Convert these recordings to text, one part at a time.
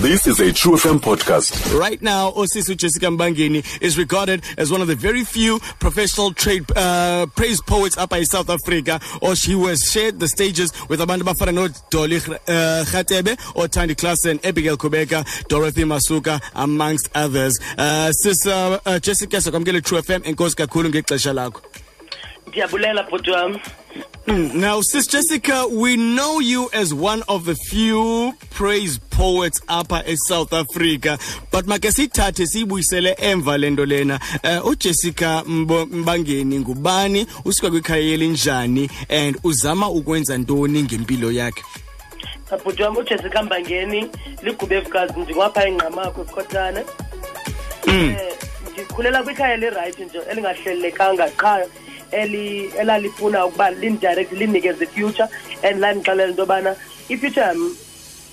This is a True FM podcast. Right now, Osisu Jessica Mbangeni is regarded as one of the very few professional trade uh, praise poets up in South Africa, or she was shared the stages with Amanda Bafana no Dolly uh, Rathebe, or Thandi Klaasen, Abigail Kubeka, Dorothy Masuka, amongst others. Uh, Sister uh, Jessica, sokwamkele True FM, enkosi kakhulu ngexesha lakho. ndiyabulela bhuti wam Now, Sis Jessica, we know you as one of the few praise poets up in South Africa, but makasithathe siyibuyisele emva lento lena. Uh, uJessica Mbo- Mbangeni ngubani, usuka kwikhaya elinjani? And uzama ukwenza ntoni ngempilo yakhe? bhuti wam ujessica mbangeni ligubevikazi ndingapha ingqamakho esikhothane um ndikhulela kwikhaya lerayithi nje elingahlelelekanga qha elalifuna ukuba lindirect linikeze future and landixelela into yobana ifuture yam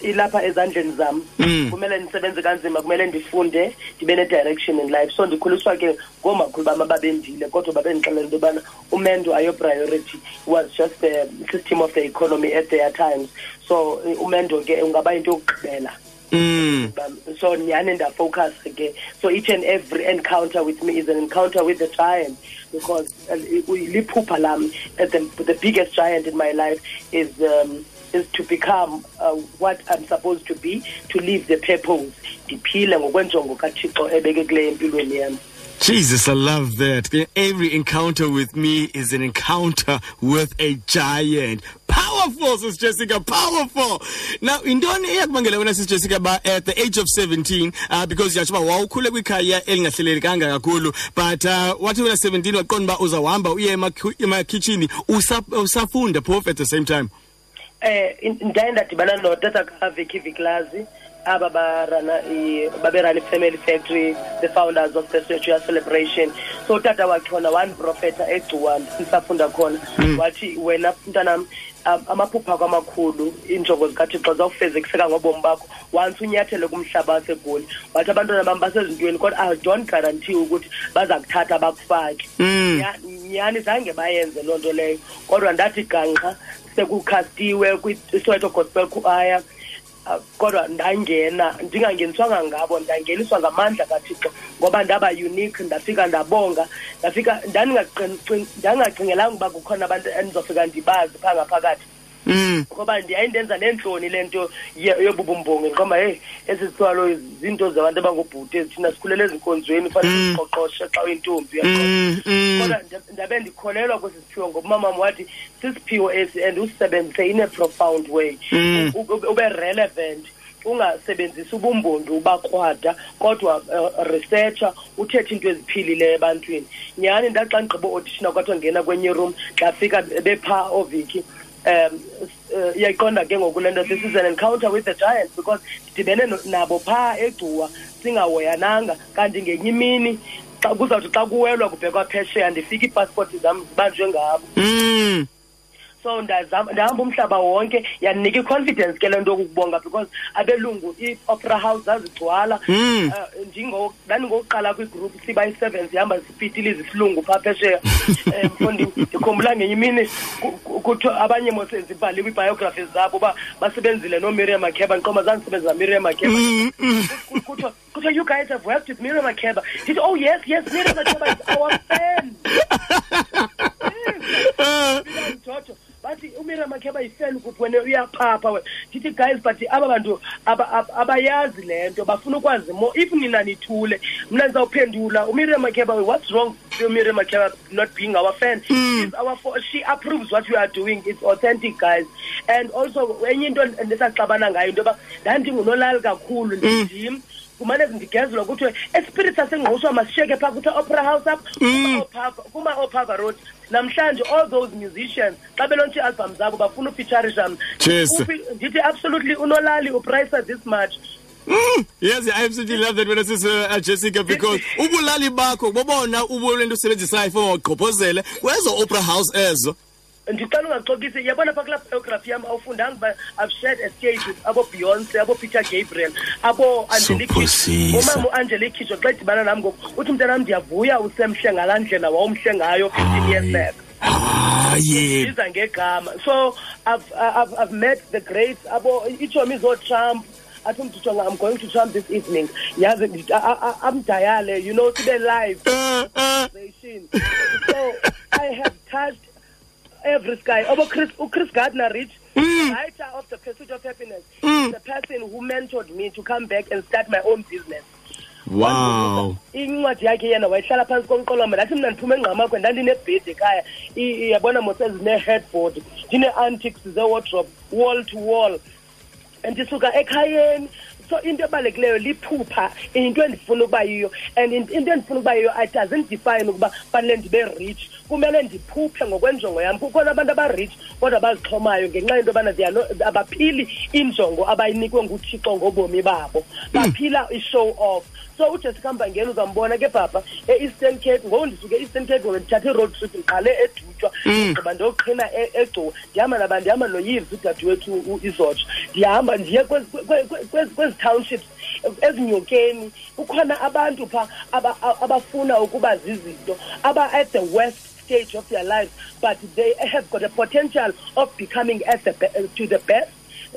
ilapha ezandleni zam. Mm. kumele ndisebenze kanzima kumele ndifunde ndibe ne-direction in life. So ndikhuliswa ke ngoomakhulu bam ababendile kodwa babendixelela into yobana umendo ayo-priority was just the system of the economy at their times. So eh, umendo ke ungaba yinto yokugqibela Mm. Um, so nyhani ndafocus ke so each and every encounter with me is an encounter with the giant because uh, liphupha lam uh, the, the biggest giant in my life is um, is to become uh, what I'm supposed to be to live the purpose ndiphile ngokwenjongo kathixo ebeke kule empilweni yam Jesus, I love that. Every encounter with me is an encounter with a giant. Powerful, Sis Jessica, powerful. Now, intoni eyakubangela wena Sis Jessica ba at the age of 17 uh, because yatsho uba wawukhule kwikhaya elingahlelelekanga kakhulu but uh, wathi wena 17 waqonda uba uzawuhamba uye emakhitshini usa- usafunda phofu at the same time. eh in- ndaye ndadibana notata kavicky viklazi aba barana i- baberana i-family factory the founders of the statuary celebration so utata wakhe khona one profeta egcuwa sisafunda khona wathi wena mntanam am- amaphupha akho amakhulu iinjongo zikathixo zawufezekiseka ngobomi bakho once unyathele kumhlaba wasegoli wathi abantwana bam basezintweni kodwa i don't guarantee ukuthi baza kuthatha bakufake. Mm. Nya- nyhani zange bayenze loo nto leyo? Kodwa ndathi gangqa sekukhastiwe kwisoweto gospel choir kodwa ndangena ndingangeniswanga ngabo ndangeniswa ngamandla kathixo ngoba ndaba unique ndafika ndabonga ndafika ndandingaqin- ndangacingelanga uba kukhona abantu endizofika ndibazi phaa ngaphakathi Mm. Ngoba ndiyayindenza neentloni le nto ye- yobubumbongi ndiqomba heyi ezi thwalo zinto zabantu abangobhute thina sikhulele ezinkonzweni fanele Mm. siziqoqoshe xa uyintombi uyaqonda Mm, mm. kodwa nda- ndabe ndikholelwa kwesi siphiwo ngoba umamam wathi sisiphiwo esi and usisebenzise in a profound way Mm. U- ube- ube relevant ungasebenzisi ubumbongi ubakrwada kodwa uh, researcher uthethe into eziphilileyo ebantwini nyhani ndaxa ndigqiba audition kwathiwa ngena kwenye room ndafika bephaa oviki um uh, iyayiqonda ke ngoku le nto this is an encounter with the giant because ndidibene no- nabo phaa egcuwa singahoyananga kanti ngenye imini xa kuzawuthi xa kuwelwa kubhekwa phesheya ndifika iipasipoti zam zibanjwe ngabo Mm. So ndahamba umhlaba wonke yandinika i-confidence ke le nto yokukubonga because abelungu i-opera house zazigcwala. Mm. Uh, ndingo- ndandingokuqala kwigroup siba yi-seven sihamba sipitiliza isilungu phaa phesheya. Um mfundi ndikhumbula ngenye imini abanye mose zibhaliwe iibiografi zabo uba basebenzile nomiriam makeba ndiqoma zandisebenza namiriam makeba. Mm, mm. Ku- kuthiwa kuthiwa you guys have worked with miriam makeba. Ndithi oh yes yes miriam makeba is our friend yifeni ukuthi wena uyaphapha wena ndithi guys but aba bantu aba- aba- abayazi le nto. Bafuna ukwazi more. If nina nithule mna ndizawuphendula umiriam makeba what's wrong umiriam makeba not being our fan? She's our she approves what we are doing. It's authentic guys. And also enye into endisaxabana ngayo into yoba ndandingunolali kakhulu ndim kumane ndigezelwa kuthiwe espirit sasengquswa masishiyeke phaa kuthiwa opera house apha Mm. Kuma-opava road namhlanje all those musicians xa belontshe ialbum zabo bafuna ufeaturisha mna ndithi absolutely unolali upricea this much Mm, yes, I absolutely love that when I say uh, Jessica because ubulali bakho bobona ubulento usebenzisayo for ugqobhozele kwezo opera house ezo. Ndicela ungaxokisi yabona pha kulaa biography yam awufundanga uba i've shared a stage with abo beyonce abo peter gabriel abo umama uangelique xa idibana nam ngoku uthi mntanam ndiyavuya usemhle ngalaa ndlela wawumhle ngayo fifteen years back. yeah. ngegama. So I've, I've, I've met the greats abo iitshomi zootrump athi umntu jonga i'm going to trump this evening. Yazi amdayale you know sibe live. Uh, conversation. so I have touched every sky. Over Chris, Chris Gardner Rich, mm. writer of The Pursuit of Happiness, is the person who mentored me to come back and start my own business. wow. Incwadi yakhe yena wayihlala phantsi komqolomba ndathi mna ndiphume engqamakwe ndandinebhedi ekhaya. Yabona mose zine-headboard ndine-antics ze-wardrobe wall to wall. Ndisuka ekhayeni. So into ebalulekileyo liphupha into endifuna ukuba yiyo. And in- into endifuna ukuba yiyo it doesn't define ukuba fanele ndibe rich kumele ndiphuphe ngokwenjongo yam. Kukhona abantu abarich kodwa bazixhomayo ngenxa yento yobana they are no- abaphili injongo abayinikwe nguthixo ngobomi babo. Baphila i-show off. So ujessica mbangeli uzambona ke bhabha e-eastern cape ngoku ndisuke e-eastern cape ngoku ndithathe i-road trip ndiqale edutywa gqiba ndiyoqhina e- egcuwa ndihamba naba ndihamba noyives udadewethu u- izotsho ndihamba ndiye kwezi- kwe- kwe- kwezi kwezi townships ezinyokeni. Kukhona abantu phaa aba- a- abafuna ukuba zizinto aba at the worst stage of their lives but they have got the potential of becoming at the be- to the best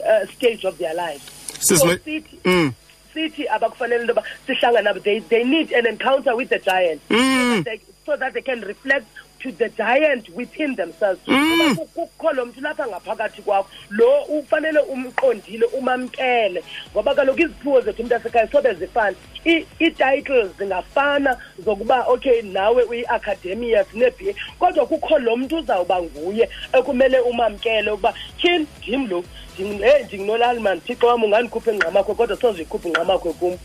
uh, stage of their lives Sis, so sithi Mm. sithi abakufanele into yoba sihlangane nabo they, they need an encounter with the giant Mm. so, that they, so that they can reflect to the giant within themselves. Kuba ku- kukho lo mntu lapha ngaphakathi kwakho lo ufanele umqondile umamkele. Ngoba kaloku iziphiwo zethu umntu asekhaya sobe zifana. I- ii-titles zingafana zokuba okay nawe uyi-academia zine-b kodwa kukho lo mntu uzawuba nguye ekumele umamkele ukuba tyhini ndim lo? Nding- heyi ndinginolali mani thixo wam ungandikhuphe engqamakho kodwa soziyikhuphe ingqamakho kum.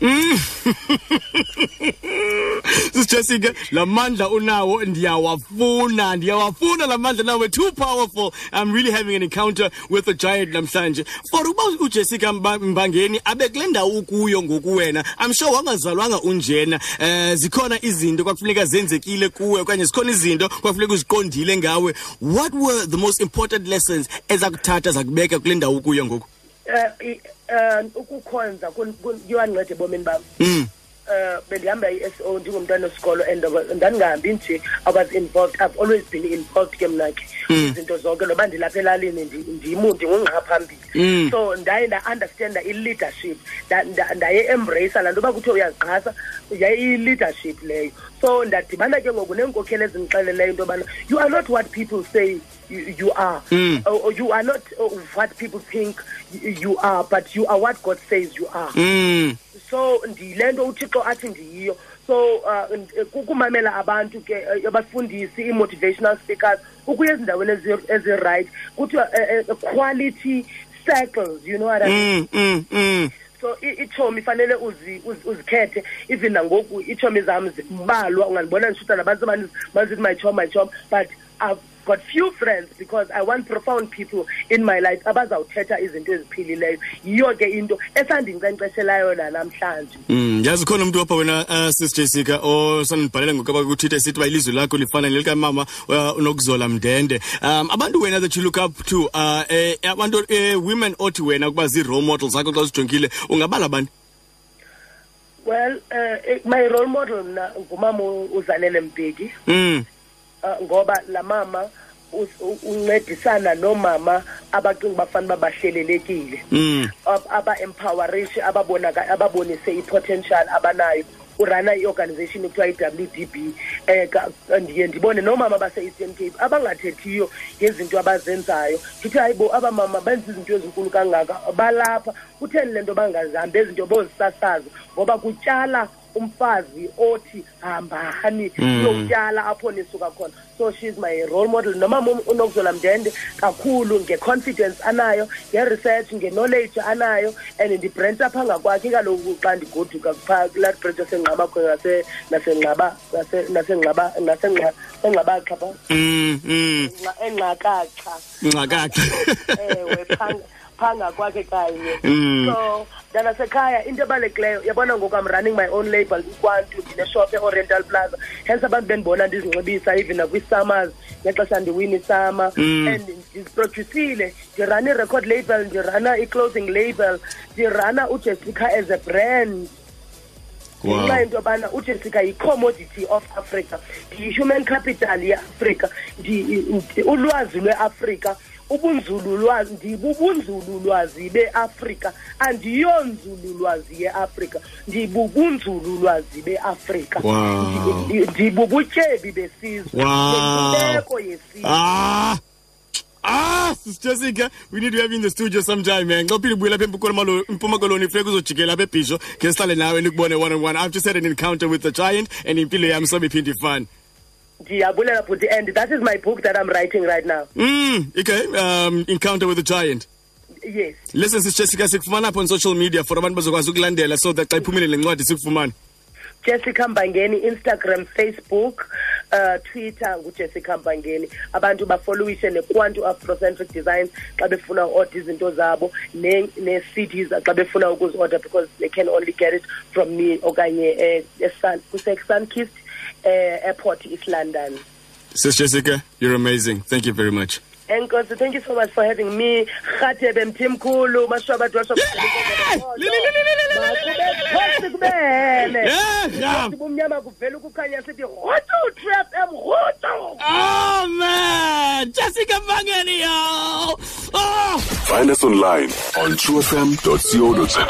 Sisijessica la mandla unawo ndiyawafuna ndiyawafuna la mandla nawe. Too powerful. I'm really having an encounter with a giant namhlanje. For uba ujessica Mba- mbangeni abe kule ndawo ukuyo ngoku wena i'm sure wangazalwanga unjena. Um zikhona izinto kwakufuneka zenzekile kuwe okanye zikhona izinto kwakufuneka uziqondile ngawe. What were the most important lessons ezakuthatha zakubeka kule ndawo ukuyo ngoku? Um um ukukhonza kun- kun- kuyanceda ebomini bam. Mm. Uh bendihamba i-s o ndingumntwana wesikolo and ndandingahambi nje i was involved. I've always been involved ke mna ke izinto zonke noba ndilapha elalini ndi- ndimu ndingungqa phambili. Mm. so ndaye nda-understanda i-leadership. Nda- nda- ndaye-embrayisa laa nto uba kuthiwe uyazigqasa yayi-leadership leyo. So ndadibana ke ngoku neenkokheli ezindixeleleyo into yobana you are not what people say you, you are. Mm. or, or you are not uh, what people think you, you are but you are what god says you are. Mm. So ndile nto uthixo athi ndiyiyo so uh, n- kukumamela abantu ke eh, abafundisi ii-motivational speakers ukuya ezindaweni ezi- ezi-right kuthiwa eh, eh, quality circles you know what I mean? Mm. Mm. Mm. so i- itshomi fanele uzi- uzi- uzikhethe even nangoku itshomi zam zimbalwa ungandibona ndishuta nabantu my chom my chom but got few friends because i want profound people in my life abazawuthetha izinto eziphilileyo. Yiyo ke into esandinkcenkceshelayo nanamhlanje. Mm, yazi khona umntu wapha wena uh, sis Jessica osandibhalela ngokuba kuthitha sithi uba ilizwi lakho lifana nelikamama uh, unokuzola mndende. Um abantu wena that you look up to uh, eh, abantu eh, women othi wena ukuba zii-role models zakho xa uzijongile ungabala bani? Well uh, my role model mna ngumama uzanele mbeki. Mm. Uh, ngoba la mama us- u- uncedisana nomama abacinga bafana uba bahlelelekile. Mm. ab- aba-empowerish ababonaka ababonise i-potential abanayo. Urana i-organization ekuthiwa i-w d b um ndiye ndibone noomama base-eastern cape abangathethiyo ngezinto abazenzayo. Ndithi hayi bo aba mama benza izinto ezinkulu kangaka balapha. Kutheni le nto bangazihambi ezinto bozisasaza ngoba kutyala umfazi othi hambani Mm. uyotyala apho nisuka khona so she's my role model nomama um- unokuzola mndende kakhulu nge-confidence anayo nge-research nge-knowledge anayo and ndibhrentsa phaa ngakwakhe kaloku xa ndigoduka phaa kulaa bhrentshi asengqamakho nase- nasenqaba nase- nasenqaba nasenqa- enqabaxa phaa Mm. Mm. Enqa- enqakakxa Ngxakakhe. ewe phanga phanga kwakhe kanye Mm. so ndanasekhaya into ebalulekileyo yabona ngoku am running my own label ikwantu ndineshop e-oriental plaza hence abantu bendibona ndizinxibisa even nakwi-summers ngexesha ndiwini summer Mm. and ndiziproducile ndirana i-record label ndirana i-clothing label ndirana ujessica as a brand Wow. ngenxa yento yobana ujessica yi-commodity of africa ndiyi-human capital yeafrika ulwazi lweafrika ubunzululwazi ndibubunzululwazi beafrika andiyonzululwazi yeafrika ndibubunzululwazi beafrika Wow. Ndi- ndi- ndibubutyebi besizwe nenkcubeko yesizwe Ah! Ah, Sis Jessica, we need to have you in the studio sometime, man. Xa uphinde ubuye lapha eMpumalolo- eMpuma Koloni, funeka uzojikela apha ebhisho khe sihlale nawe nikubone one on one. I've just had an encounter with the giant and impilo yami sobe iphinde ifane. Ndiyabulela bhuti and that is my book that i'm writing right now Mm, okay. Um, encounter with the giant. yes Listen, Jessica, sikufumana apha on social media for abantu bazokwazi ukulandela so that xa iphumile le ncwadi sikufumane. jessica mbangeni instagram facebook uh, twitter ngujessica mbangeni abantu bafolowishe nekwantu afrocentric designs xa befuna uorder izinto zabo ne- ne-cds xa befuna ukuzi-order because they can only get it from me okanye um kusesunkist um airport east london Sis Jessica, you're amazing. Thank you very much. enkosi thank you so much for having me rhatebe mthimkhulu mashwabati washwabakhosi kubele Yeah, yeah. sibumnyama kuvela ukukhanya sithi rhutu trap em rhutu Oh man, Jessica Mbangeni, yo! Oh! Find us online on truefm.co.za.